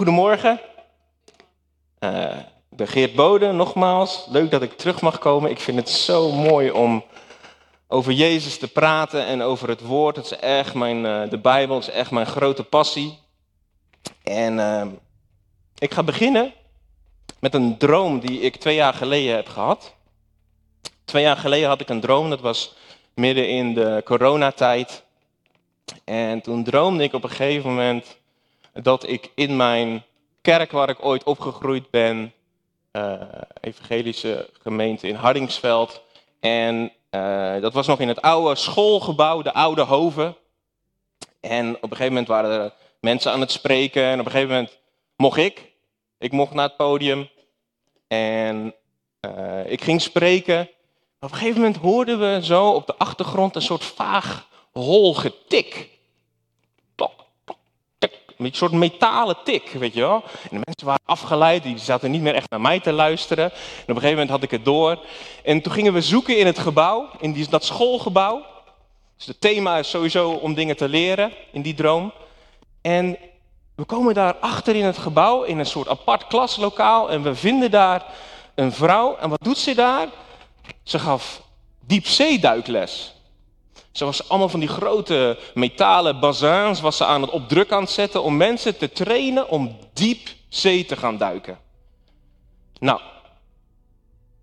Goedemorgen. Uh, ik ben Geert Bode, nogmaals. Leuk dat ik terug mag komen. Ik vind het zo mooi om over Jezus te praten en over het woord. Het is echt mijn, uh, de Bijbel is echt mijn grote passie. En uh, ik ga beginnen met een droom die ik twee jaar geleden heb gehad. Twee jaar geleden had ik een droom, dat was midden in de coronatijd. En toen droomde ik op een gegeven moment dat ik in mijn kerk waar ik ooit opgegroeid ben, uh, evangelische gemeente in Hardingsveld. En uh, dat was nog in het oude schoolgebouw, de oude hoven. En op een gegeven moment waren er mensen aan het spreken. En op een gegeven moment mocht ik. Ik mocht naar het podium. En uh, ik ging spreken. Op een gegeven moment hoorden we zo op de achtergrond een soort vaag hol getik. Een soort metalen tik, weet je wel. En de mensen waren afgeleid, die zaten niet meer echt naar mij te luisteren. En op een gegeven moment had ik het door. En toen gingen we zoeken in het gebouw, in die, dat schoolgebouw. Dus het thema is sowieso om dingen te leren in die droom. En we komen daar achter in het gebouw, in een soort apart klaslokaal. En we vinden daar een vrouw. En wat doet ze daar? Ze gaf diepzeeduikles. Ze was allemaal van die grote metalen bazins was ze aan het op druk aan zetten om mensen te trainen om diep zee te gaan duiken. Nou,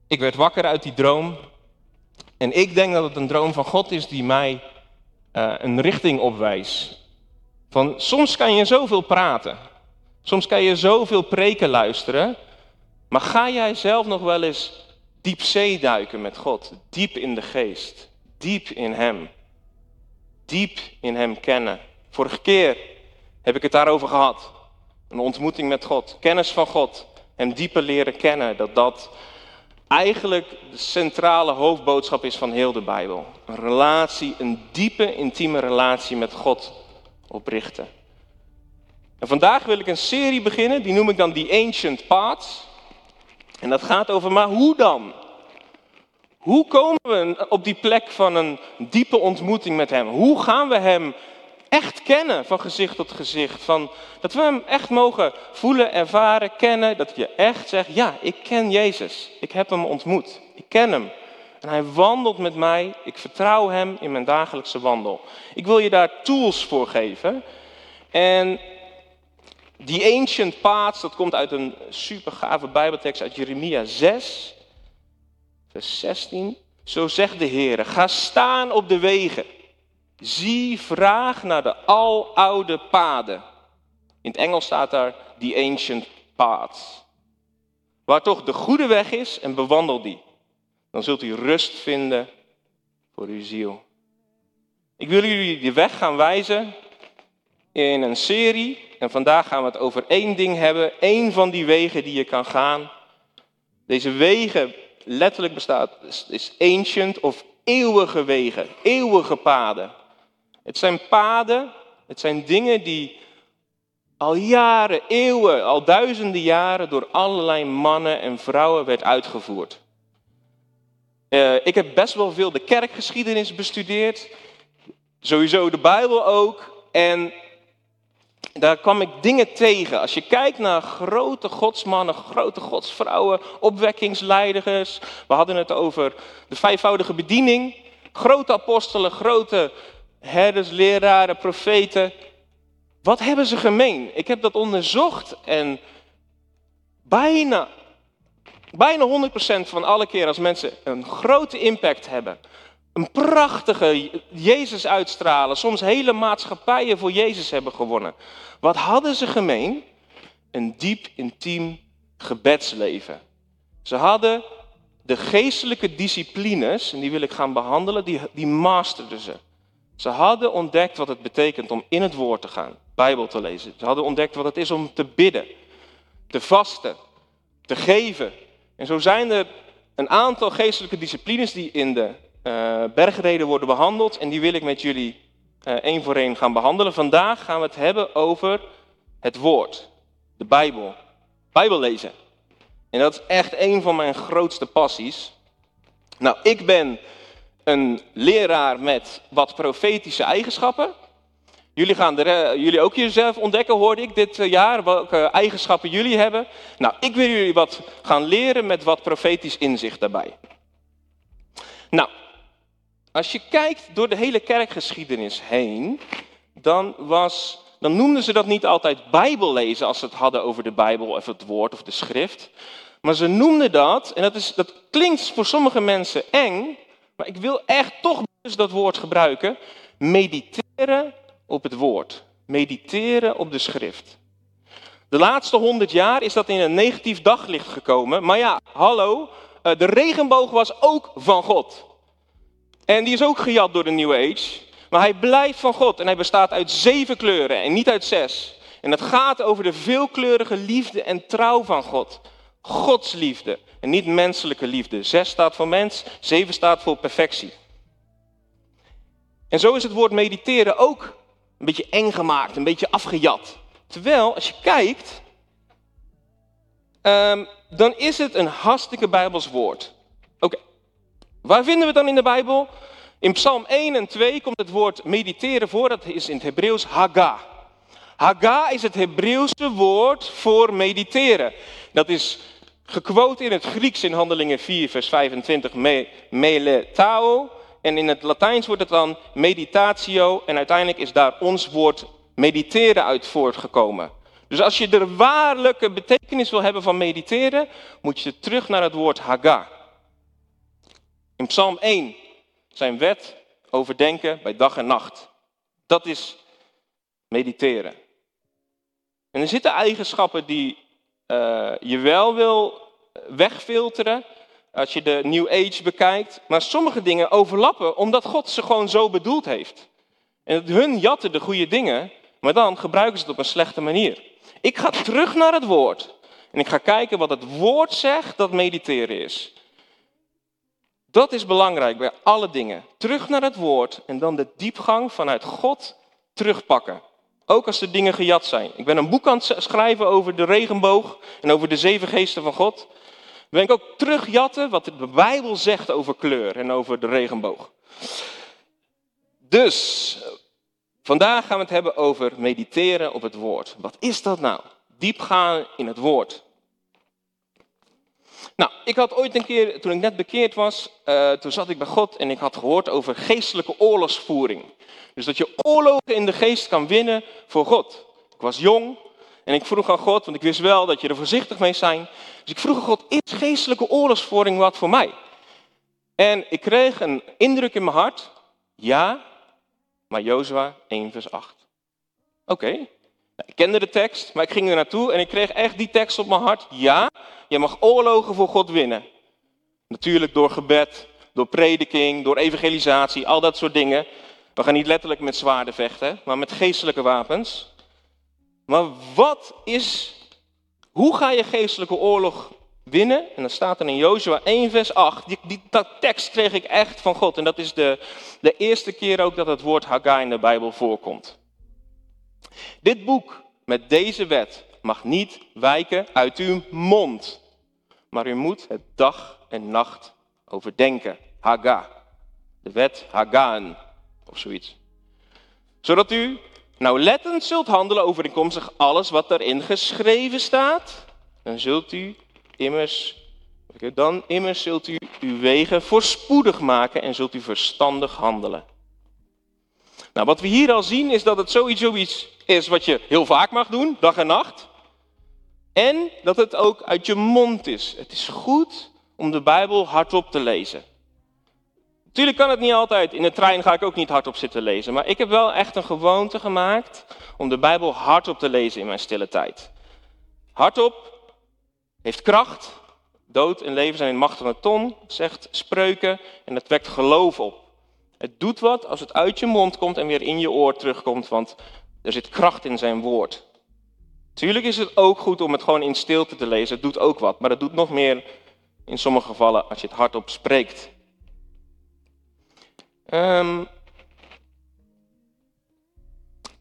ik werd wakker uit die droom en ik denk dat het een droom van God is die mij uh, een richting opwijst. Van soms kan je zoveel praten, soms kan je zoveel preken luisteren, maar ga jij zelf nog wel eens diep zee duiken met God, diep in de geest, diep in Hem? Diep in Hem kennen. Vorige keer heb ik het daarover gehad. Een ontmoeting met God, kennis van God, Hem dieper leren kennen. Dat dat eigenlijk de centrale hoofdboodschap is van heel de Bijbel. Een relatie, een diepe, intieme relatie met God oprichten. En vandaag wil ik een serie beginnen, die noem ik dan The Ancient Paths. En dat gaat over, maar hoe dan? Hoe komen we op die plek van een diepe ontmoeting met Hem? Hoe gaan we Hem echt kennen van gezicht tot gezicht? Van, dat we Hem echt mogen voelen, ervaren, kennen. Dat je echt zegt, ja, ik ken Jezus. Ik heb Hem ontmoet. Ik ken Hem. En Hij wandelt met mij. Ik vertrouw Hem in mijn dagelijkse wandel. Ik wil je daar tools voor geven. En die ancient paths, dat komt uit een super gave bijbeltekst uit Jeremia 6 vers 16. Zo zegt de Heer, ga staan op de wegen. Zie, vraag naar de aloude paden. In het Engels staat daar the ancient paths. Waar toch de goede weg is en bewandel die. Dan zult u rust vinden voor uw ziel. Ik wil jullie de weg gaan wijzen in een serie. En vandaag gaan we het over één ding hebben. één van die wegen die je kan gaan. Deze wegen letterlijk bestaat, is ancient of eeuwige wegen, eeuwige paden. Het zijn paden, het zijn dingen die al jaren, eeuwen, al duizenden jaren door allerlei mannen en vrouwen werd uitgevoerd. Uh, ik heb best wel veel de kerkgeschiedenis bestudeerd, sowieso de Bijbel ook. En daar kwam ik dingen tegen. Als je kijkt naar grote godsmannen, grote godsvrouwen, opwekkingsleiders. We hadden het over de vijfvoudige bediening. Grote apostelen, grote herders, leraren, profeten. Wat hebben ze gemeen? Ik heb dat onderzocht en bijna, bijna 100% van alle keer als mensen een grote impact hebben, een prachtige Jezus uitstralen, soms hele maatschappijen voor Jezus hebben gewonnen. Wat hadden ze gemeen? Een diep intiem gebedsleven. Ze hadden de geestelijke disciplines, en die wil ik gaan behandelen, die, die masterden ze. Ze hadden ontdekt wat het betekent om in het woord te gaan, Bijbel te lezen. Ze hadden ontdekt wat het is om te bidden, te vasten, te geven. En zo zijn er een aantal geestelijke disciplines die in de uh, bergreden worden behandeld. En die wil ik met jullie uh, één voor één gaan behandelen. Vandaag gaan we het hebben over het woord, de Bijbel. Bijbel lezen. En dat is echt een van mijn grootste passies. Nou, ik ben een leraar met wat profetische eigenschappen. Jullie gaan er, jullie ook jezelf ontdekken, hoorde ik dit eh, jaar, welke eigenschappen jullie hebben. Nou, ik wil jullie wat gaan leren met wat profetisch inzicht daarbij. Nou, als je kijkt door de hele kerkgeschiedenis heen, dan, was, dan noemden ze dat niet altijd Bijbellezen als ze het hadden over de Bijbel of het woord of de schrift. Maar ze noemden dat, en dat, is, dat klinkt voor sommige mensen eng, maar ik wil echt toch dus dat woord gebruiken. Mediteren op het woord. Mediteren op de schrift. De laatste honderd jaar is dat in een negatief daglicht gekomen. Maar ja, hallo, eh, de regenboog was ook van God. En die is ook gejat door de New Age. Maar hij blijft van God en hij bestaat uit zeven kleuren en niet uit zes. En het gaat over de veelkleurige liefde en trouw van God. Gods liefde en niet menselijke liefde. Zes staat voor mens, zeven staat voor perfectie. En zo is het woord mediteren ook een beetje eng gemaakt, een beetje afgejat. Terwijl, als je kijkt, ehm, dan is het een hartstikke Bijbels woord. Waar vinden we het dan in de Bijbel? In Psalm 1 en 2 komt het woord mediteren voor, dat is in het Hebreeuws haga. Haga is het Hebreeuwse woord voor mediteren. Dat is gequote in het Grieks in Handelingen 4, vers 25, me, meletao. En in het Latijns wordt het dan meditatio. En uiteindelijk is daar ons woord mediteren uit voortgekomen. Dus als je de waarlijke betekenis wil hebben van mediteren, moet je terug naar het woord haga. In Psalm 1 zijn wet overdenken bij dag en nacht. Dat is mediteren. En er zitten eigenschappen die uh, je wel wil wegfilteren als je de New Age bekijkt. Maar sommige dingen overlappen omdat God ze gewoon zo bedoeld heeft. En hun jatten de goede dingen, maar dan gebruiken ze het op een slechte manier. Ik ga terug naar het woord. En ik ga kijken wat het woord zegt dat mediteren is. Dat is belangrijk bij alle dingen. Terug naar het woord en dan de diepgang vanuit God terugpakken. Ook als de dingen gejat zijn. Ik ben een boek aan het schrijven over de regenboog en over de zeven geesten van God. Ben ik ook terugjatten wat de Bijbel zegt over kleur en over de regenboog. Dus, vandaag gaan we het hebben over mediteren op het woord. Wat is dat nou? Diep gaan in het woord. Nou, ik had ooit een keer, toen ik net bekeerd was, uh, toen zat ik bij God en ik had gehoord over geestelijke oorlogsvoering. Dus dat je oorlogen in de geest kan winnen voor God. Ik was jong en ik vroeg aan God, want ik wist wel dat je er voorzichtig mee zijn. Dus ik vroeg aan God, is geestelijke oorlogsvoering wat voor mij? En ik kreeg een indruk in mijn hart, ja, maar Jozua 1 vers 8. Oké, nou, ik kende de tekst, maar ik ging er naartoe en ik kreeg echt die tekst op mijn hart. Ja, je mag oorlogen voor God winnen. Natuurlijk door gebed, door prediking, door evangelisatie, al dat soort dingen. We gaan niet letterlijk met zwaarden vechten, maar met geestelijke wapens. Maar wat is, hoe ga je geestelijke oorlog winnen? En dan staat er in Jozua 1 vers 8, die, die, dat tekst kreeg ik echt van God. En dat is de, de eerste keer ook dat het woord Haggai in de Bijbel voorkomt. Dit boek met deze wet mag niet wijken uit uw mond. Maar u moet het dag en nacht overdenken. Haga. De wet Hagaan of zoiets. Zodat u nauwlettend zult handelen overeenkomstig alles wat erin geschreven staat. Dan zult u immers, dan immers zult u uw wegen voorspoedig maken en zult u verstandig handelen. Nou, wat we hier al zien is dat het zoiets, zoiets is wat je heel vaak mag doen, dag en nacht. En dat het ook uit je mond is. Het is goed om de Bijbel hardop te lezen. Natuurlijk kan het niet altijd. In de trein ga ik ook niet hardop zitten lezen. Maar ik heb wel echt een gewoonte gemaakt om de Bijbel hardop te lezen in mijn stille tijd. Hardop heeft kracht. Dood en leven zijn in macht van de ton, zegt spreuken. En het wekt geloof op. Het doet wat als het uit je mond komt en weer in je oor terugkomt, want er zit kracht in zijn woord. Tuurlijk is het ook goed om het gewoon in stilte te lezen. Het doet ook wat, maar het doet nog meer in sommige gevallen als je het hardop spreekt. Um,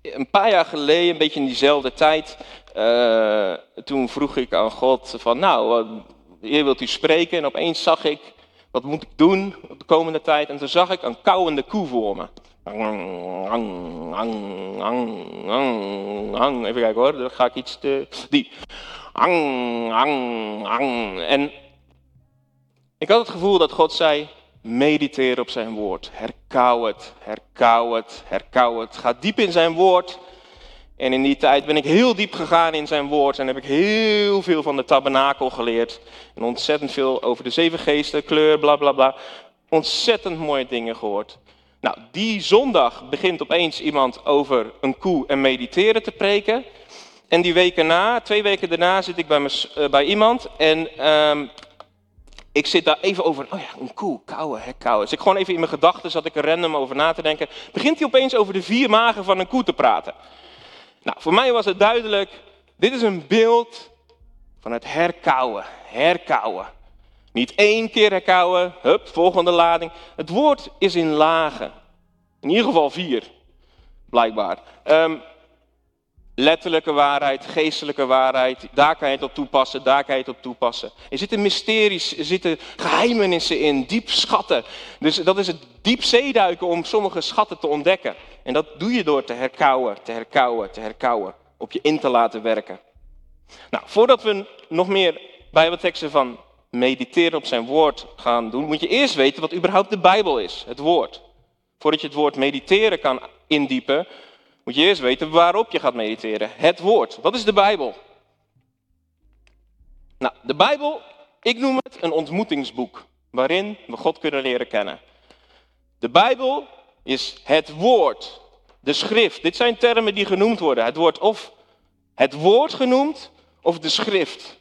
een paar jaar geleden, een beetje in diezelfde tijd, uh, toen vroeg ik aan God van, nou, Heer wilt u spreken? En opeens zag ik, wat moet ik doen de komende tijd? En toen zag ik een kauwende koe voor me. Even kijken hoor, dan ga ik iets te... Die. En ik had het gevoel dat God zei, mediteer op zijn woord. Herkauw het, herkauw het, herkauw het. Ga diep in zijn woord. En in die tijd ben ik heel diep gegaan in zijn woord en heb ik heel veel van de tabernakel geleerd. En ontzettend veel over de zeven geesten, kleur, bla bla bla. Ontzettend mooie dingen gehoord. Nou, die zondag begint opeens iemand over een koe en mediteren te preken. En die weken na, twee weken daarna, zit ik bij, me, uh, bij iemand en um, ik zit daar even over, oh ja, een koe, kauwen, hè. Dus ik gewoon even in mijn gedachten zat ik er random over na te denken. Begint hij opeens over de vier magen van een koe te praten. Nou, voor mij was het duidelijk, dit is een beeld van het herkauwen, herkauwen. Niet één keer herkauwen, hup, volgende lading. Het woord is in lagen. In ieder geval vier, blijkbaar. Um, letterlijke waarheid, geestelijke waarheid, daar kan je het op toepassen, daar kan je het op toepassen. Er zitten mysteries, er zitten geheimenissen in, diep schatten. Dus dat is het diep zeeduiken om sommige schatten te ontdekken. En dat doe je door te herkauwen, te herkauwen, te herkauwen, op je in te laten werken. Nou, voordat we nog meer bijbelteksten van mediteren op zijn woord gaan doen, moet je eerst weten wat überhaupt de Bijbel is, het woord. Voordat je het woord mediteren kan indiepen, moet je eerst weten waarop je gaat mediteren. Het woord. Wat is de Bijbel? Nou, de Bijbel, ik noem het een ontmoetingsboek waarin we God kunnen leren kennen. De Bijbel is het woord, de schrift. Dit zijn termen die genoemd worden. Het wordt of het woord genoemd of de schrift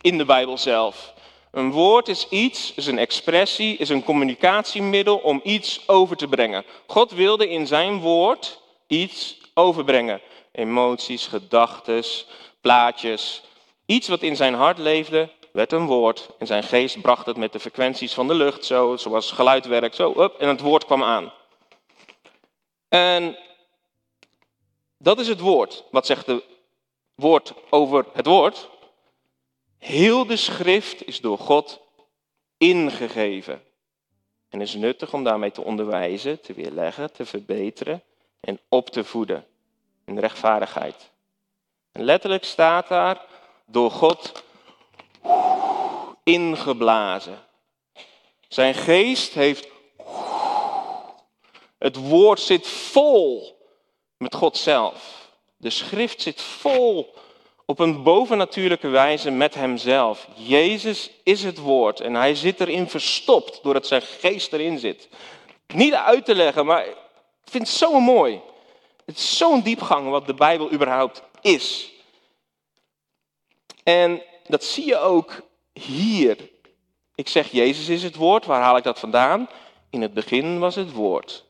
in de Bijbel zelf. Een woord is iets, is een expressie, is een communicatiemiddel om iets over te brengen. God wilde in zijn woord iets overbrengen. Emoties, gedachten, plaatjes. Iets wat in zijn hart leefde, werd een woord. En zijn geest bracht het met de frequenties van de lucht, zo, zoals geluid werkt, zo, up, en het woord kwam aan. En dat is het woord. Wat zegt de woord over het woord? Heel de schrift is door God ingegeven. En is nuttig om daarmee te onderwijzen, te weerleggen, te verbeteren en op te voeden in rechtvaardigheid. En letterlijk staat daar door God ingeblazen. Zijn geest heeft. Het woord zit vol met God zelf. De schrift zit vol op een bovennatuurlijke wijze met hemzelf. Jezus is het woord en hij zit erin verstopt doordat zijn geest erin zit. Niet uit te leggen, maar ik vind het zo mooi. Het is zo'n diepgang wat de Bijbel überhaupt is. En dat zie je ook hier. Ik zeg, Jezus is het woord. Waar haal ik dat vandaan? In het begin was het woord.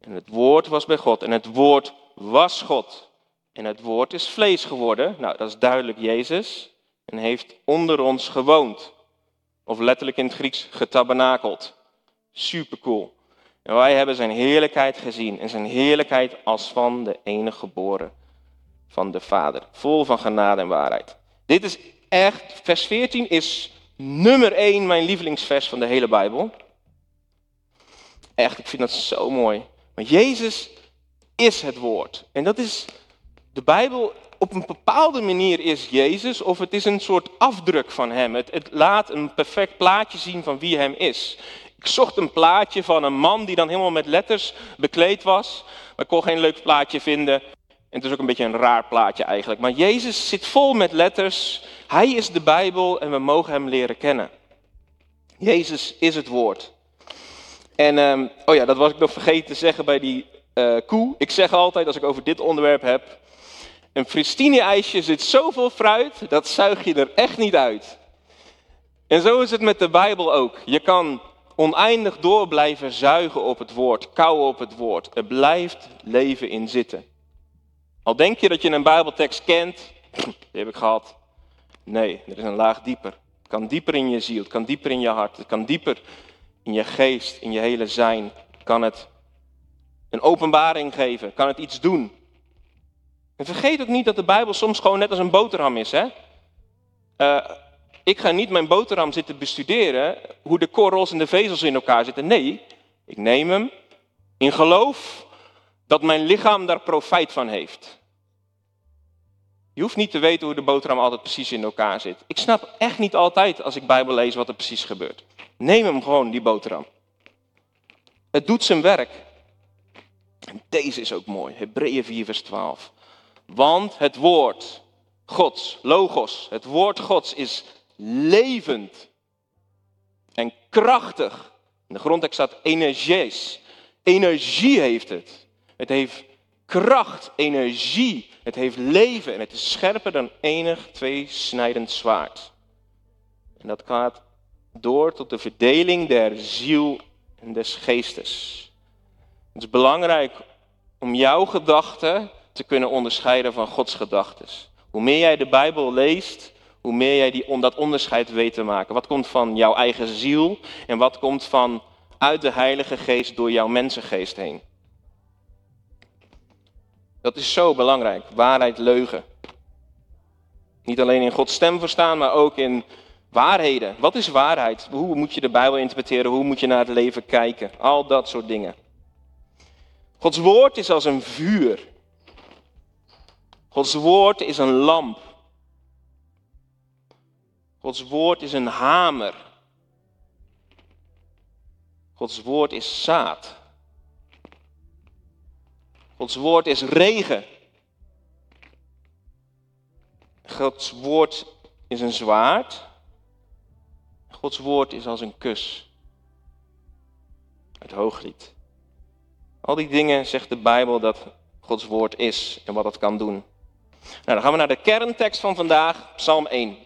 En het woord was bij God. En het woord was God. En het woord is vlees geworden. Nou, dat is duidelijk Jezus. En heeft onder ons gewoond. Of letterlijk in het Grieks getabernakeld. Super cool. En wij hebben zijn heerlijkheid gezien. En zijn heerlijkheid als van de enige geboren van de Vader. Vol van genade en waarheid. Dit is echt, vers 14 is nummer 1 mijn lievelingsvers van de hele Bijbel. Echt, ik vind dat zo mooi. Maar Jezus is het woord. En dat is de Bijbel op een bepaalde manier is Jezus, of het is een soort afdruk van Hem. Het, laat een perfect plaatje zien van wie Hem is. Ik zocht een plaatje van een man die dan helemaal met letters bekleed was, maar ik kon geen leuk plaatje vinden. En het is ook een beetje een raar plaatje eigenlijk. Maar Jezus zit vol met letters. Hij is de Bijbel en we mogen Hem leren kennen. Jezus is het woord. En, um, oh ja, dat was ik nog vergeten te zeggen bij die uh, koe. Ik zeg altijd als ik over dit onderwerp heb, een Fristini-ijsje zit zoveel fruit, dat zuig je er echt niet uit. En zo is het met de Bijbel ook. Je kan oneindig door blijven zuigen op het woord, kauwen op het woord. Er blijft leven in zitten. Al denk je dat je een Bijbeltekst kent, die heb ik gehad. Nee, er is een laag dieper. Het kan dieper in je ziel, het kan dieper in je hart, het kan dieper in je geest, in je hele zijn. Kan het een openbaring geven, kan het iets doen. En vergeet ook niet dat de Bijbel soms gewoon net als een boterham is. Hè? Uh, ik ga niet mijn boterham zitten bestuderen hoe de korrels en de vezels in elkaar zitten. Nee, ik neem hem, In geloof dat mijn lichaam daar profijt van heeft. Je hoeft niet te weten hoe de boterham altijd precies in elkaar zit. Ik snap echt niet altijd als ik Bijbel lees wat er precies gebeurt. Neem hem gewoon, die boterham. Het doet zijn werk. En deze is ook mooi, Hebreeën 4, vers 12. Want het woord Gods, logos, het woord Gods is levend en krachtig. In de grondtekst staat energies. Energie heeft het. Het heeft kracht, energie. Het heeft leven en het is scherper dan enig tweesnijdend zwaard. En dat gaat door tot de verdeling der ziel en des geestes. Het is belangrijk om jouw gedachten te kunnen onderscheiden van Gods gedachten. Hoe meer jij de Bijbel leest, hoe meer jij die, om dat onderscheid weet te maken. Wat komt van jouw eigen ziel en wat komt van uit de Heilige Geest door jouw mensengeest heen. Dat is zo belangrijk. Waarheid, leugen. Niet alleen in Gods stem verstaan, maar ook in waarheden. Wat is waarheid? Hoe moet je de Bijbel interpreteren? Hoe moet je naar het leven kijken? Al dat soort dingen. Gods woord is als een vuur. Gods woord is een lamp. Gods woord is een hamer. Gods woord is zaad. Gods woord is regen. Gods woord is een zwaard. Gods woord is als een kus. Het hooglied. Al die dingen zegt de Bijbel dat Gods woord is en wat het kan doen. Nou, dan gaan we naar de kerntekst van vandaag, Psalm 1.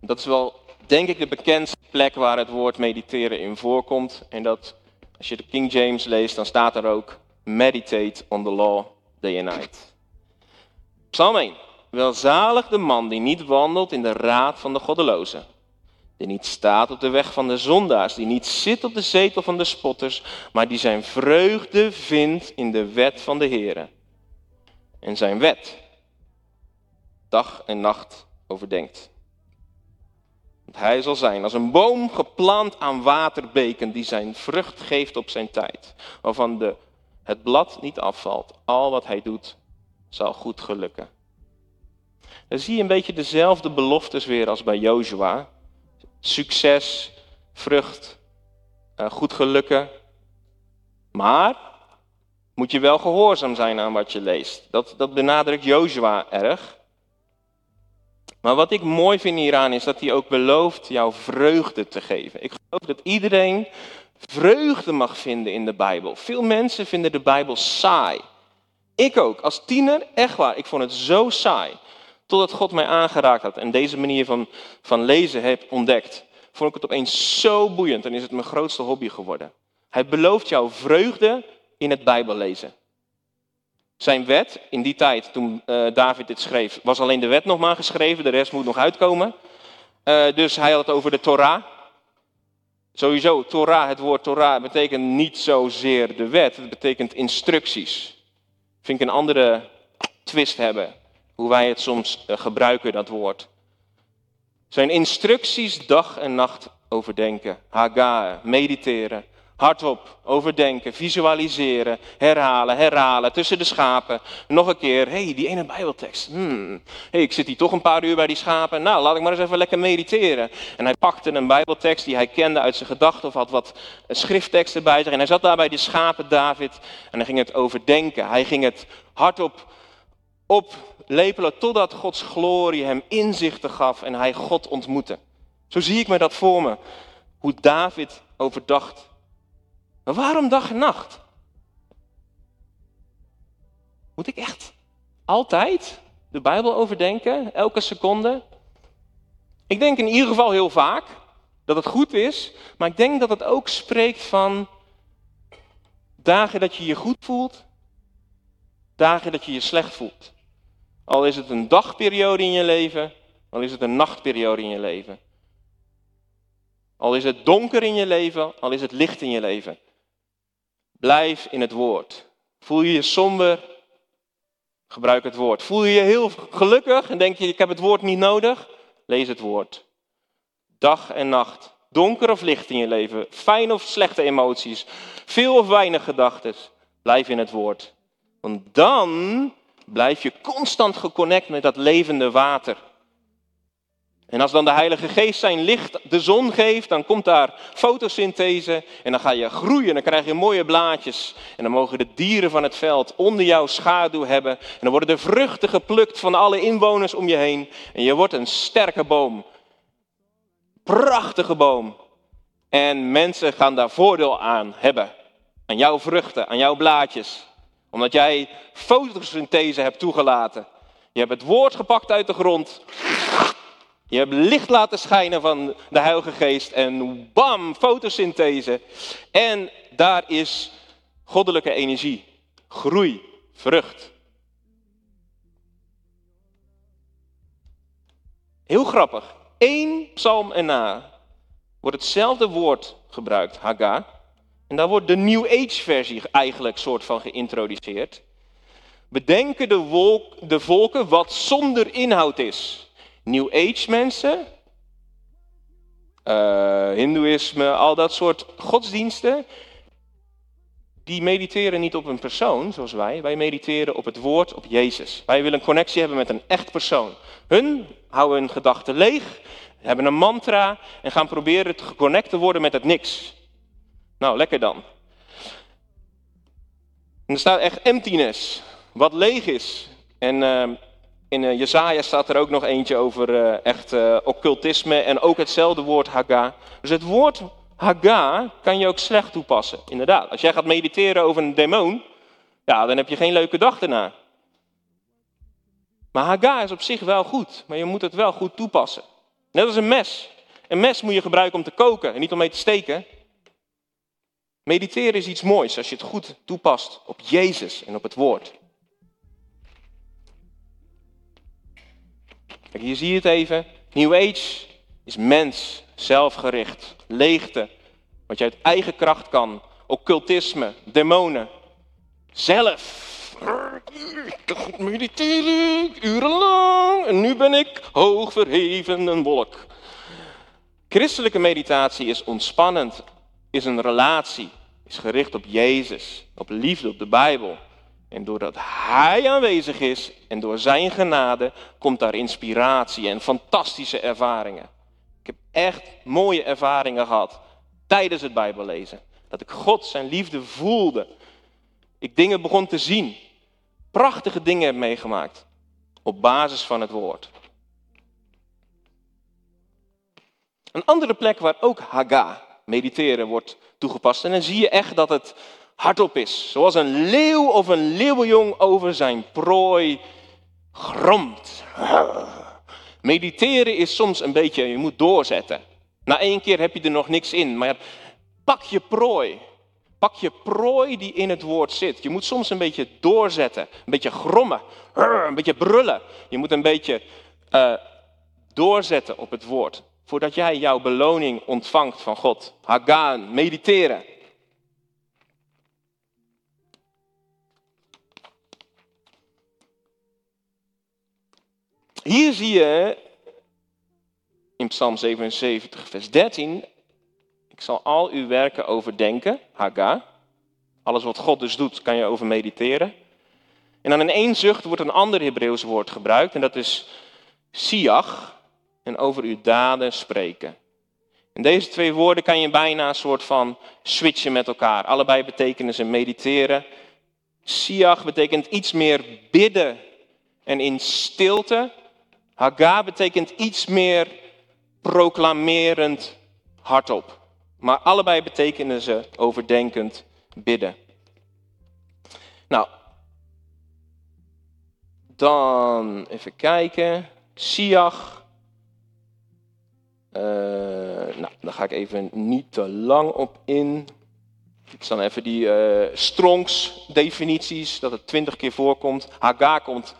Dat is wel, denk ik, de bekendste plek waar het woord mediteren in voorkomt. En dat, als je de King James leest, dan staat er ook meditate on the law day and night. Psalm 1. Welzalig de man die niet wandelt in de raad van de goddelozen. Die niet staat op de weg van de zondaars. Die niet zit op de zetel van de spotters. Maar die zijn vreugde vindt in de wet van de Heer. En zijn wet dag en nacht overdenkt. Want hij zal zijn als een boom geplant aan waterbeken die zijn vrucht geeft op zijn tijd. Waarvan de het blad niet afvalt. Al wat hij doet zal goed gelukken. Dan zie je een beetje dezelfde beloftes weer als bij Joshua. Succes, vrucht, eh, goed gelukken. Maar moet je wel gehoorzaam zijn aan wat je leest. Dat, dat benadrukt Joshua erg. Maar wat ik mooi vind hieraan is dat hij ook belooft jouw vreugde te geven. Ik geloof dat iedereen vreugde mag vinden in de Bijbel. Veel mensen vinden de Bijbel saai. Ik ook, als tiener, echt waar, ik vond het zo saai. Totdat God mij aangeraakt had en deze manier van, van lezen heb ontdekt. Vond ik het opeens zo boeiend en is het mijn grootste hobby geworden. Hij belooft jou vreugde in het Bijbellezen. Zijn wet, in die tijd toen uh, David dit schreef, was alleen de wet nog maar geschreven, de rest moet nog uitkomen. Uh, dus hij had het over de Torah. Sowieso, Torah, het woord Torah betekent niet zozeer de wet, het betekent instructies. Vind ik een andere twist hebben, hoe wij het soms uh, gebruiken, dat woord. Zijn instructies dag en nacht overdenken, haga, mediteren, hardop overdenken, visualiseren, herhalen, herhalen, tussen de schapen. Nog een keer, hé, hey, die ene bijbeltekst. Hmm. hey, ik zit hier toch een paar uur bij die schapen. Nou, laat ik maar eens even lekker mediteren. En hij pakte een bijbeltekst die hij kende uit zijn gedachten of had wat schriftteksten bij zich. En hij zat daar bij die schapen, David, en hij ging het overdenken. Hij ging het hardop oplepelen totdat Gods glorie hem inzichten gaf en hij God ontmoette. Zo zie ik me dat voor me. Hoe David overdacht maar waarom dag en nacht? Moet ik echt altijd de Bijbel overdenken, elke seconde? Ik denk in ieder geval heel vaak dat het goed is, maar ik denk dat het ook spreekt van dagen dat je je goed voelt, dagen dat je je slecht voelt. Al is het een dagperiode in je leven, al is het een nachtperiode in je leven. Al is het donker in je leven, al is het licht in je leven. Blijf in het woord. Voel je je somber? Gebruik het woord. Voel je je heel gelukkig en denk je, ik heb het woord niet nodig? Lees het woord. Dag en nacht Donker of licht in je leven, fijn of slechte emoties, veel of weinig gedachten. Blijf in het woord. Want dan blijf je constant geconnect met dat levende water. En als dan de Heilige Geest zijn licht de zon geeft, dan komt daar fotosynthese en dan ga je groeien, dan krijg je mooie blaadjes. En dan mogen de dieren van het veld onder jouw schaduw hebben. En dan worden de vruchten geplukt van alle inwoners om je heen. En je wordt een sterke boom. Prachtige boom. En mensen gaan daar voordeel aan hebben. Aan jouw vruchten, aan jouw blaadjes. Omdat jij fotosynthese hebt toegelaten. Je hebt het woord gepakt uit de grond. Je hebt licht laten schijnen van de Heilige Geest en bam, fotosynthese. En daar is goddelijke energie, groei, vrucht. Heel grappig. Eén psalm erna wordt hetzelfde woord gebruikt, Haga. En daar wordt de New Age versie eigenlijk soort van geïntroduceerd. Bedenken de, wolk, de volken wat zonder inhoud is. New Age mensen, uh, Hindoeïsme, al dat soort godsdiensten, die mediteren niet op een persoon zoals wij. Wij mediteren op het woord, op Jezus. Wij willen een connectie hebben met een echt persoon. Hun houden hun gedachten leeg, hebben een mantra en gaan proberen te geconnect te worden met het niks. Nou, lekker dan. Er staat echt emptiness, wat leeg is. En uh, in uh, Jezaja staat er ook nog eentje over uh, echt uh, occultisme en ook hetzelfde woord Haga. Dus het woord Haga kan je ook slecht toepassen, inderdaad. Als jij gaat mediteren over een demon, ja, dan heb je geen leuke dag daarna. Maar Haga is op zich wel goed, maar je moet het wel goed toepassen. Net als een mes. Een mes moet je gebruiken om te koken en niet om mee te steken. Mediteren is iets moois als je het goed toepast op Jezus en op het woord. Kijk, hier zie je het even. New Age is mens, zelfgericht, leegte, wat je uit eigen kracht kan. Occultisme, demonen, zelf. Ik mediteren, urenlang, en nu ben ik hoog verheven een wolk. Christelijke meditatie is ontspannend, is een relatie, is gericht op Jezus, op liefde, op de Bijbel. En doordat Hij aanwezig is en door Zijn genade komt daar inspiratie en fantastische ervaringen. Ik heb echt mooie ervaringen gehad tijdens het Bijbellezen. Dat ik God zijn liefde voelde. Ik dingen begon te zien. Prachtige dingen heb meegemaakt. Op basis van het woord. Een andere plek waar ook Haga, mediteren, wordt toegepast. En dan zie je echt dat het hardop is. Zoals een leeuw of een leeuwenjong over zijn prooi gromt. Mediteren is soms een beetje, je moet doorzetten. Na één keer heb je er nog niks in, maar pak je prooi. Pak je prooi die in het woord zit. Je moet soms een beetje doorzetten, een beetje grommen, een beetje brullen. Je moet een beetje uh, doorzetten op het woord. Voordat jij jouw beloning ontvangt van God. Hagaan, mediteren. Hier zie je in Psalm 77, vers 13. Ik zal al uw werken overdenken, Haga. Alles wat God dus doet, kan je over mediteren. En dan in één zucht wordt een ander Hebreeuws woord gebruikt, en dat is siach. En over uw daden spreken. En deze twee woorden kan je bijna een soort van switchen met elkaar. Allebei betekenen ze mediteren. Siach betekent iets meer bidden en in stilte. Haga betekent iets meer proclamerend hardop. Maar allebei betekenen ze overdenkend bidden. Nou, dan even kijken. Siach. Uh, nou, daar ga ik even niet te lang op in. Ik zal even die uh, Strongs definities, dat het twintig keer voorkomt. Haga komt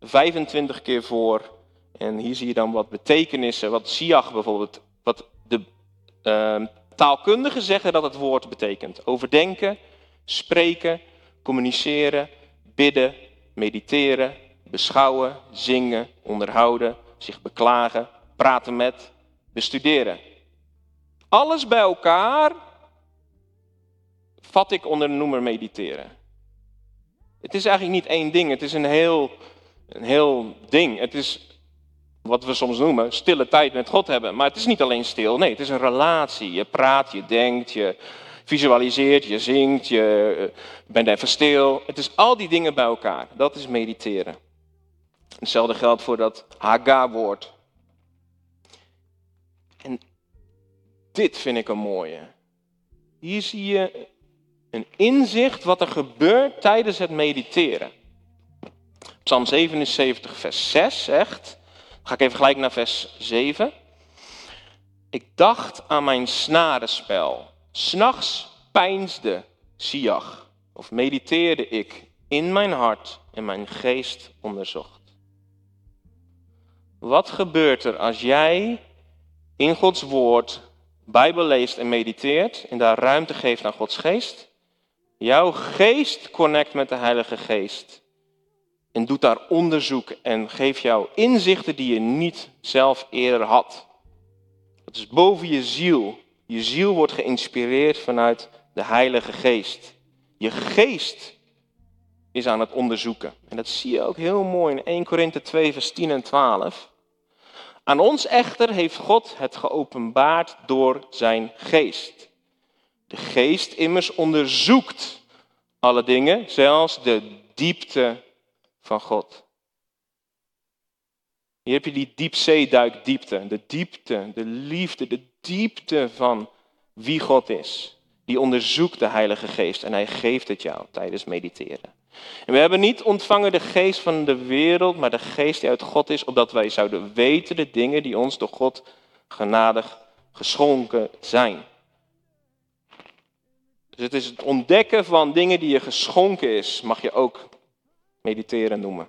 25 keer voor. En hier zie je dan wat betekenissen, wat siach bijvoorbeeld, wat de uh, taalkundigen zeggen dat het woord betekent. Overdenken, spreken, communiceren, bidden, mediteren, beschouwen, zingen, onderhouden, zich beklagen, praten met, bestuderen. Alles bij elkaar vat ik onder de noemer mediteren. Het is eigenlijk niet één ding, het is een heel, een heel ding. Het is wat we soms noemen stille tijd met God hebben. Maar het is niet alleen stil, nee, het is een relatie. Je praat, je denkt, je visualiseert, je zingt, je eh, bent even stil. Het is al die dingen bij elkaar. Dat is mediteren. Hetzelfde geldt voor dat Haga-woord. En dit vind ik een mooie. Hier zie je een inzicht wat er gebeurt tijdens het mediteren. Psalm 77, vers 6 zegt, ga ik even gelijk naar vers 7. Ik dacht aan mijn snarenspel. S'nachts peinsde Siach, of mediteerde ik in mijn hart en mijn geest onderzocht. Wat gebeurt er als jij in Gods woord Bijbel leest en mediteert en daar ruimte geeft aan Gods geest? Jouw geest connect met de Heilige Geest. En doet daar onderzoek en geeft jou inzichten die je niet zelf eerder had. Dat is boven je ziel. Je ziel wordt geïnspireerd vanuit de Heilige Geest. Je geest is aan het onderzoeken. En dat zie je ook heel mooi in 1 Korinthe 2, vers 10 en 12. Aan ons echter heeft God het geopenbaard door zijn geest. De geest immers onderzoekt alle dingen, zelfs de diepte van God. Hier heb je die diepzeeduikdiepte, de diepte, de liefde, de diepte van wie God is. Die onderzoekt de Heilige Geest en hij geeft het jou tijdens mediteren. En we hebben niet ontvangen de geest van de wereld, maar de geest die uit God is, opdat wij zouden weten de dingen die ons door God genadig geschonken zijn. Dus het is het ontdekken van dingen die je geschonken is, mag je ook mediteren noemen.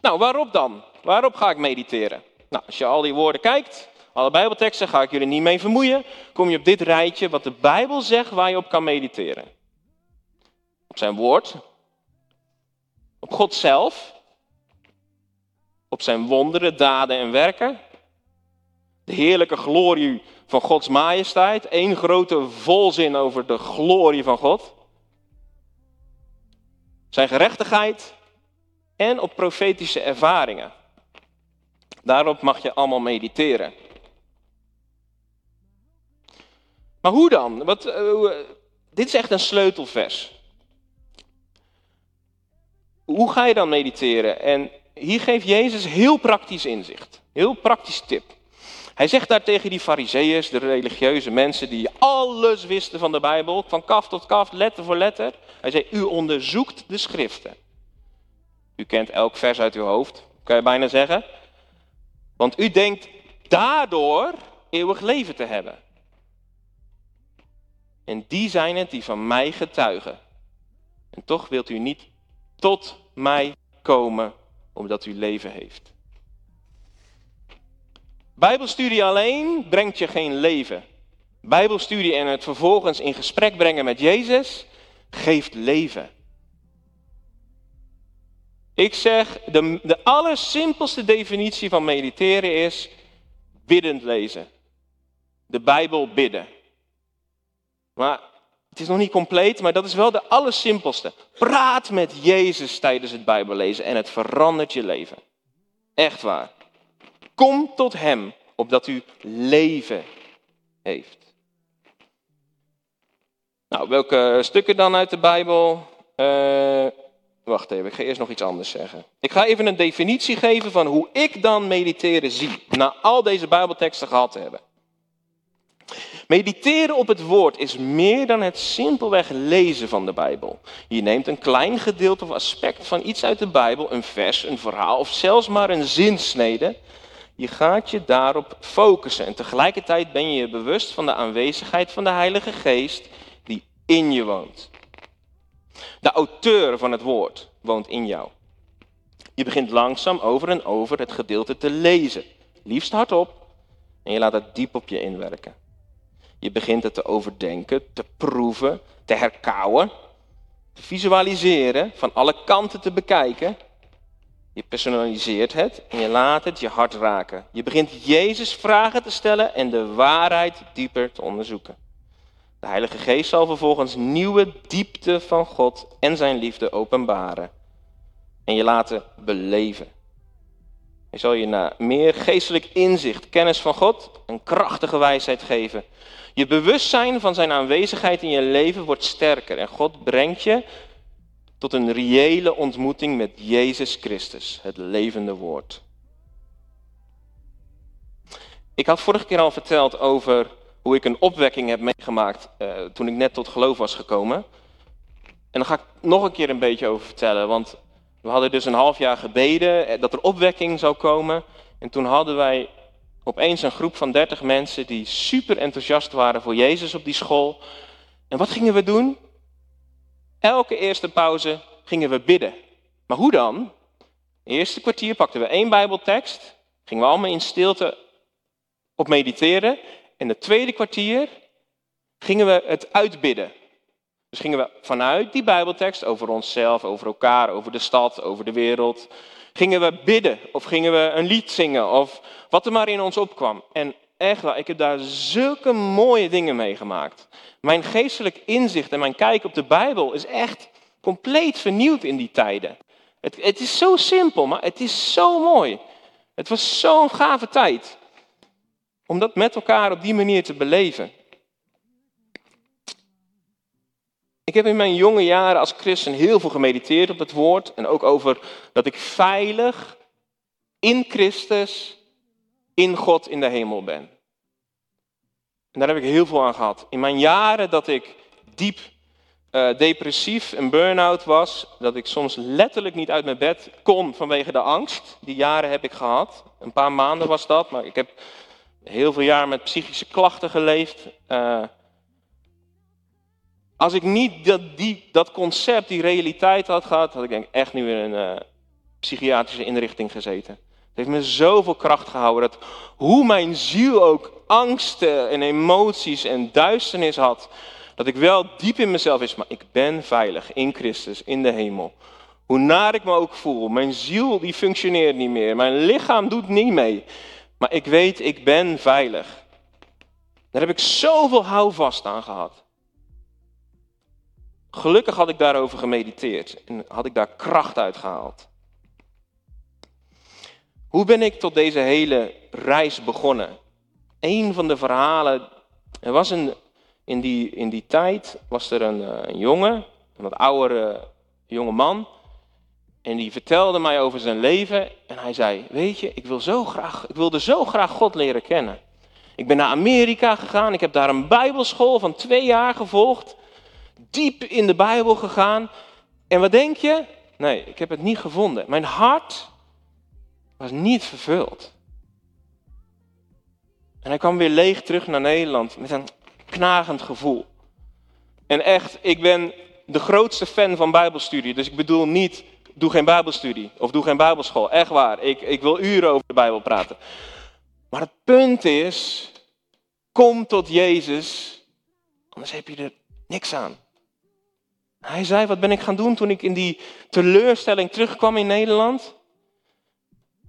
Nou, waarop dan? Waarop ga ik mediteren? Nou, als je al die woorden kijkt, alle Bijbelteksten, ga ik jullie niet mee vermoeien, kom je op dit rijtje wat de Bijbel zegt waar je op kan mediteren. Op zijn woord, op God zelf, op zijn wonderen, daden en werken, de heerlijke glorie van Gods majesteit, één grote volzin over de glorie van God, zijn gerechtigheid en op profetische ervaringen. Daarop mag je allemaal mediteren. Maar hoe dan? Wat, uh, dit is echt een sleutelvers. Hoe ga je dan mediteren? En hier geeft Jezus heel praktisch inzicht. Heel praktisch tip. Hij zegt daar tegen die fariseeërs, de religieuze mensen die alles wisten van de Bijbel, van kaf tot kaf, letter voor letter. Hij zei, u onderzoekt de schriften. U kent elk vers uit uw hoofd, kan je bijna zeggen. Want u denkt daardoor eeuwig leven te hebben. En die zijn het die van mij getuigen. En toch wilt u niet tot mij komen omdat u leven heeft. Bijbelstudie alleen brengt je geen leven. Bijbelstudie en het vervolgens in gesprek brengen met Jezus geeft leven. Ik zeg, de, de allersimpelste definitie van mediteren is biddend lezen. De Bijbel bidden. Maar het is nog niet compleet, maar dat is wel de allersimpelste. Praat met Jezus tijdens het Bijbellezen en het verandert je leven. Echt waar. Kom tot Hem, opdat u leven heeft. Nou, welke stukken dan uit de Bijbel? Uh, wacht even, ik ga eerst nog iets anders zeggen. Ik ga even een definitie geven van hoe ik dan mediteren zie, na al deze Bijbelteksten gehad te hebben. Mediteren op het woord is meer dan het simpelweg lezen van de Bijbel. Je neemt een klein gedeelte of aspect van iets uit de Bijbel, een vers, een verhaal of zelfs maar een zinsnede. Je gaat je daarop focussen en tegelijkertijd ben je je bewust van de aanwezigheid van de Heilige Geest die in je woont. De auteur van het woord woont in jou. Je begint langzaam over en over het gedeelte te lezen, liefst hardop, en je laat het diep op je inwerken. Je begint het te overdenken, te proeven, te herkauwen, te visualiseren, van alle kanten te bekijken. Je personaliseert het en je laat het je hart raken. Je begint Jezus vragen te stellen en de waarheid dieper te onderzoeken. De Heilige Geest zal vervolgens nieuwe diepte van God en zijn liefde openbaren. En je laten beleven. Hij zal je naar meer geestelijk inzicht, kennis van God, een krachtige wijsheid geven. Je bewustzijn van zijn aanwezigheid in je leven wordt sterker en God brengt je tot een reële ontmoeting met Jezus Christus, het levende woord. Ik had vorige keer al verteld over hoe ik een opwekking heb meegemaakt uh, toen ik net tot geloof was gekomen. En daar ga ik nog een keer een beetje over vertellen, want we hadden dus een half jaar gebeden eh, dat er opwekking zou komen. En toen hadden wij opeens een groep van 30 mensen die super enthousiast waren voor Jezus op die school. En wat gingen we doen? Elke eerste pauze gingen we bidden. Maar hoe dan? De eerste kwartier pakten we één Bijbeltekst, gingen we allemaal in stilte op mediteren. En de tweede kwartier gingen we het uitbidden. Dus gingen we vanuit die Bijbeltekst over onszelf, over elkaar, over de stad, over de wereld, gingen we bidden of gingen we een lied zingen of wat er maar in ons opkwam. En echt wel, ik heb daar zulke mooie dingen meegemaakt. Mijn geestelijk inzicht en mijn kijk op de Bijbel is echt compleet vernieuwd in die tijden. Het, het is zo simpel, maar het is zo mooi. Het was zo'n gave tijd om dat met elkaar op die manier te beleven. Ik heb in mijn jonge jaren als christen heel veel gemediteerd op het woord en ook over dat ik veilig in Christus, in God in de hemel ben. En daar heb ik heel veel aan gehad. In mijn jaren dat ik diep uh, depressief en burn-out was, dat ik soms letterlijk niet uit mijn bed kon vanwege de angst. Die jaren heb ik gehad. Een paar maanden was dat, maar ik heb heel veel jaar met psychische klachten geleefd. Uh, als ik niet dat, die, dat concept, die realiteit had gehad, had ik denk echt nu in een uh, psychiatrische inrichting gezeten. Het heeft me zoveel kracht gehouden dat hoe mijn ziel ook angsten en emoties en duisternis had, dat ik wel diep in mezelf is, maar ik ben veilig in Christus, in de hemel. Hoe naar ik me ook voel, mijn ziel die functioneert niet meer, mijn lichaam doet niet mee, maar ik weet, ik ben veilig. Daar heb ik zoveel houvast aan gehad. Gelukkig had ik daarover gemediteerd en had ik daar kracht uit gehaald. Hoe ben ik tot deze hele reis begonnen? Een van de verhalen. Er was een, in, die, in die tijd was er een, eh, een jongen, een wat oudere jonge man. En die vertelde mij over zijn leven. En hij zei: Weet je, ik, wil zo graag, ik wilde zo graag God leren kennen. Ik ben naar Amerika gegaan. Ik heb daar een Bijbelschool van twee jaar gevolgd diep in de Bijbel gegaan. En wat denk je? Nee, ik heb het niet gevonden. Mijn hart was niet vervuld. En hij kwam weer leeg terug naar Nederland met een knagend gevoel. En echt, ik ben de grootste fan van Bijbelstudie. Dus ik bedoel niet, doe geen Bijbelstudie of doe geen Bijbelschool. Echt waar, ik, ik wil uren over de Bijbel praten. Maar het punt is, kom tot Jezus, anders heb je er niks aan. Hij zei, wat ben ik gaan doen toen ik in die teleurstelling terugkwam in Nederland?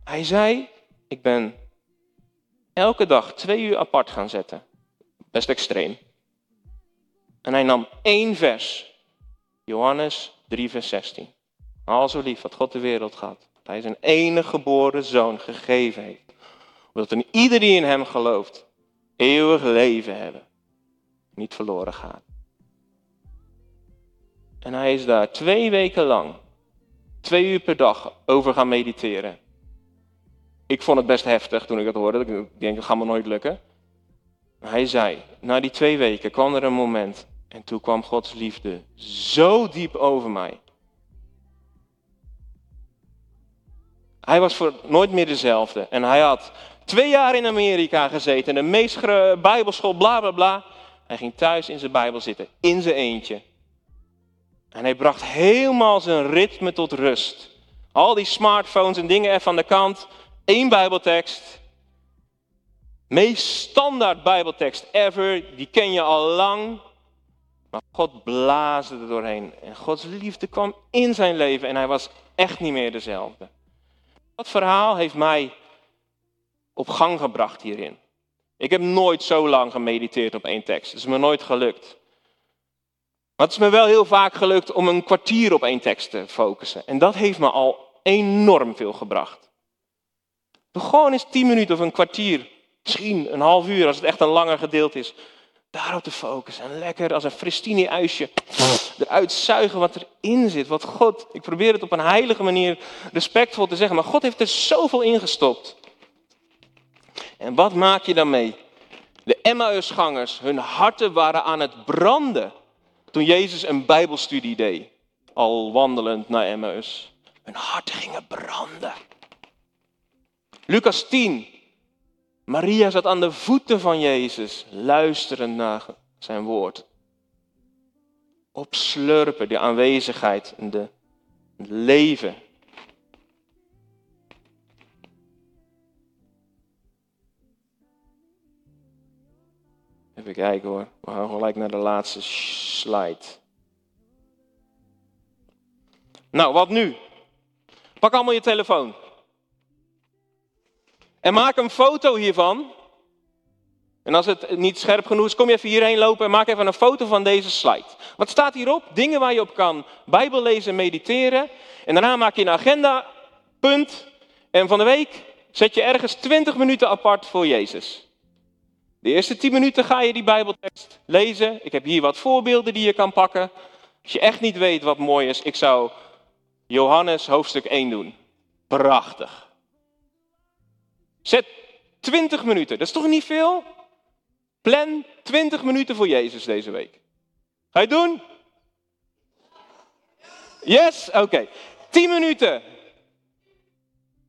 Hij zei, ik ben elke dag twee uur apart gaan zetten. Best extreem. En hij nam één vers. Johannes 3, vers 16. Al zo lief wat God de wereld gehad. Dat hij zijn enige geboren zoon gegeven heeft. Omdat een ieder die in hem gelooft, eeuwig leven hebben. Niet verloren gaat. En hij is daar twee weken lang, twee uur per dag, over gaan mediteren. Ik vond het best heftig toen ik dat hoorde. Ik denk, dat gaat me nooit lukken. hij zei, na die twee weken kwam er een moment. En toen kwam Gods liefde zo diep over mij. Hij was voor nooit meer dezelfde. En hij had twee jaar in Amerika gezeten. De meest bijbelschool, bla bla bla. Hij ging thuis in zijn Bijbel zitten, in zijn eentje. En hij bracht helemaal zijn ritme tot rust. Al die smartphones en dingen even aan de kant. Eén Bijbeltekst. Meest standaard Bijbeltekst ever. Die ken je al lang. Maar God blaasde er doorheen. En Gods liefde kwam in zijn leven. En hij was echt niet meer dezelfde. Dat verhaal heeft mij op gang gebracht hierin. Ik heb nooit zo lang gemediteerd op één tekst. Het is me nooit gelukt. Maar het is me wel heel vaak gelukt om een kwartier op één tekst te focussen. En dat heeft me al enorm veel gebracht. Gewoon eens tien minuten of een kwartier, misschien een half uur als het echt een langer gedeelte is. Daarop te focussen en lekker als een fristini-uisje eruit zuigen wat erin zit. Wat God, ik probeer het op een heilige manier respectvol te zeggen, maar God heeft er zoveel ingestopt. En wat maak je dan mee? De Emmausgangers, hun harten waren aan het branden toen Jezus een bijbelstudie deed, al wandelend naar Emmaus. Hun harten gingen branden. Lucas 10. Maria zat aan de voeten van Jezus, luisterend naar zijn woord. Opslurpen, de aanwezigheid de, het leven. Even kijken hoor. We gaan gelijk naar de laatste slide. Nou, wat nu? Pak allemaal je telefoon. En maak een foto hiervan. En als het niet scherp genoeg is, kom je even hierheen lopen en maak even een foto van deze slide. Wat staat hierop? Dingen waar je op kan Bijbel lezen en mediteren. En daarna maak je een agenda, punt. En van de week zet je ergens 20 minuten apart voor Jezus. De eerste 10 minuten ga je die Bijbeltekst lezen. Ik heb hier wat voorbeelden die je kan pakken. Als je echt niet weet wat mooi is, ik zou Johannes hoofdstuk 1 doen. Prachtig. Zet 20 minuten, dat is toch niet veel? Plan 20 minuten voor Jezus deze week. Ga je het doen? Yes? Oké. 10 minuten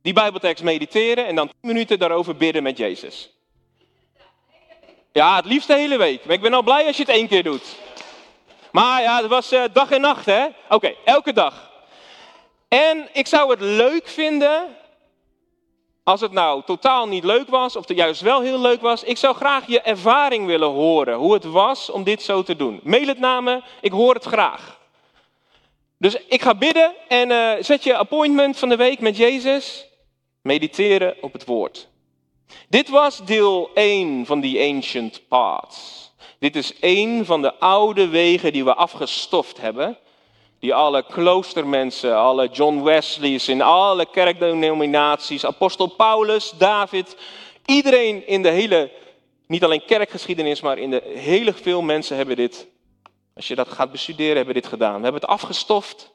die Bijbeltekst mediteren en dan 10 minuten daarover bidden met Jezus. Ja, het liefst de hele week. Maar ik ben al blij als je het één keer doet. Maar ja, het was uh, dag en nacht, hè? Oké, elke dag. En ik zou het leuk vinden als het nou totaal niet leuk was, of juist wel heel leuk was, ik zou graag je ervaring willen horen. Hoe het was om dit zo te doen. Mail het naar me, ik hoor het graag. Dus ik ga bidden en uh, zet je appointment van de week met Jezus. Mediteren op het woord. Dit was deel 1 van die ancient paths. Dit is één van de oude wegen die we afgestoft hebben die alle kloostermensen, alle John Wesley's in alle kerkdenominaties, apostel Paulus, David, iedereen in de hele, niet alleen kerkgeschiedenis, maar in de hele veel mensen hebben dit, als je dat gaat bestuderen, hebben dit gedaan. We hebben het afgestoft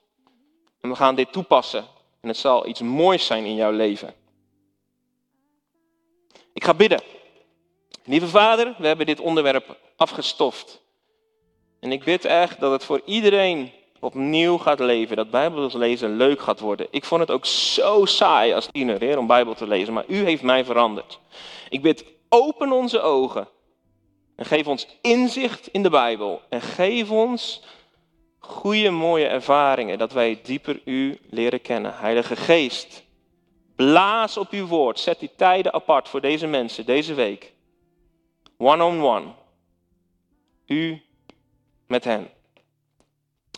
en we gaan dit toepassen. En het zal iets moois zijn in jouw leven. Ik ga bidden. Lieve Vader, we hebben dit onderwerp afgestoft. En ik bid echt dat het voor iedereen opnieuw gaat leven, dat Bijbel lezen leuk gaat worden. Ik vond het ook zo saai als tiener, om Bijbel te lezen, maar u heeft mij veranderd. Ik bid, open onze ogen en geef ons inzicht in de Bijbel en geef ons goede, mooie ervaringen, dat wij dieper u leren kennen. Heilige Geest, blaas op uw woord, zet die tijden apart voor deze mensen, deze week. One-on-one. -on -one. U met hen.